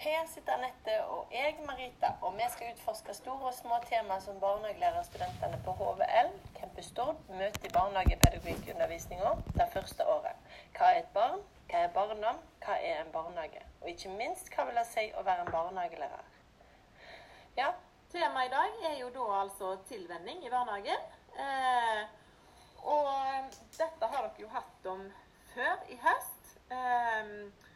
Her sitter Anette og jeg, Marita, og vi skal utforske store og små temaer som barnehagelærerstudentene på HVL, Campus Stord, møter i barnehagepedagogikkundervisninga det første året. Hva er et barn? Hva er barndom? Hva er en barnehage? Og ikke minst, hva vil det si å være en barnehagelærer? Ja, temaet i dag er jo da altså tilvenning i barnehagen. Eh, og dette har dere jo hatt om før i høst. Eh,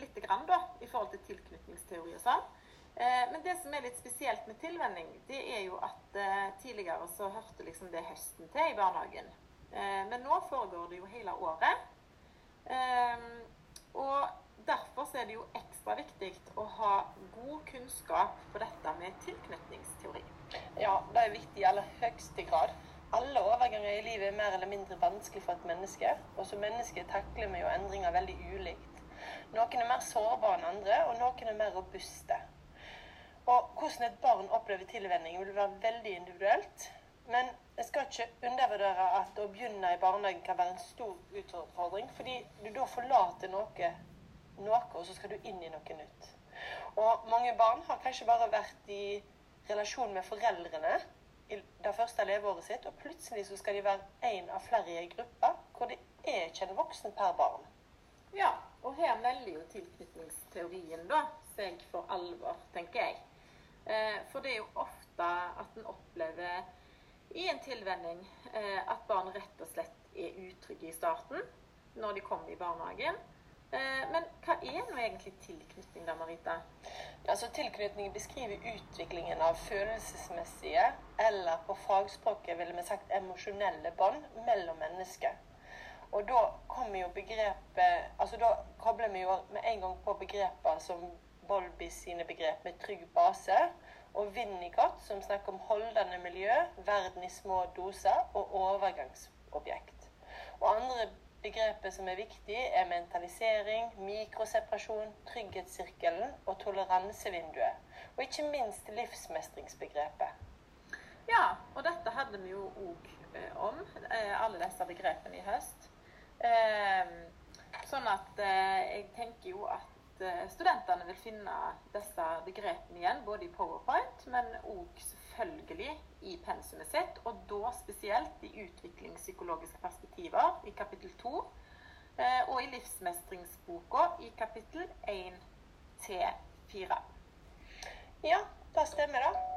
litt grann da, i forhold til tilknytningsteori og sånn. Eh, men det som er litt spesielt med tilvenning, det er jo at eh, tidligere så hørte liksom det høsten til i barnehagen. Men nå foregår det jo hele året. Og derfor så er det jo ekstra viktig å ha god kunnskap på dette med tilknytningsteori. Ja, det er viktig i aller høyeste grad. Alle overganger i livet er mer eller mindre vanskelig for et menneske. Og som menneske takler vi jo endringer veldig ulikt. Noen er mer sårbare enn andre, og noen er mer robuste. Og hvordan et barn opplever tilvenning, vil være veldig individuelt. Men jeg skal ikke undervurdere at å begynne i barnehagen kan være en stor utfordring. Fordi du da forlater noe, noe, og så skal du inn i noe nytt. Og mange barn har kanskje bare vært i relasjon med foreldrene i det første leveåret sitt, og plutselig så skal de være en av flere i ei gruppe hvor det er ikke en voksen per barn. Ja, og her melder jo tilknytningsteorien da seg for alvor, tenker jeg. Eh, for det er jo ofte at en opplever i en tilvenning eh, at barn rett og slett er utrygge i starten når de kommer i barnehagen. Eh, men hva er nå egentlig tilknytning da, Marita? Altså, tilknytning beskriver utviklingen av følelsesmessige, eller på fagspråket ville vi sagt emosjonelle bånd mellom mennesker. Og da kommer jo begrepet altså Da kobler vi jo med en gang på begreper som Bolby sine begrep med trygg base, og Winnicott som snakker om holdende miljø, verden i små doser og overgangsobjekt. Og andre begreper som er viktige, er mentalisering, mikroseparasjon, trygghetssirkelen og toleransevinduet. Og ikke minst livsmestringsbegrepet. Ja, og dette hadde vi jo òg eh, om, eh, alle disse begrepene i høst. Ehm, sånn at eh, jeg tenker jo at eh, studentene vil finne disse begrepene igjen, både i Powerpoint, men òg selvfølgelig i pensumet sitt. Og da spesielt i utviklingspsykologiske perspektiver i kapittel 2. Eh, og i livsmestringsboka i kapittel 1 til 4. Ja, det stemmer, da.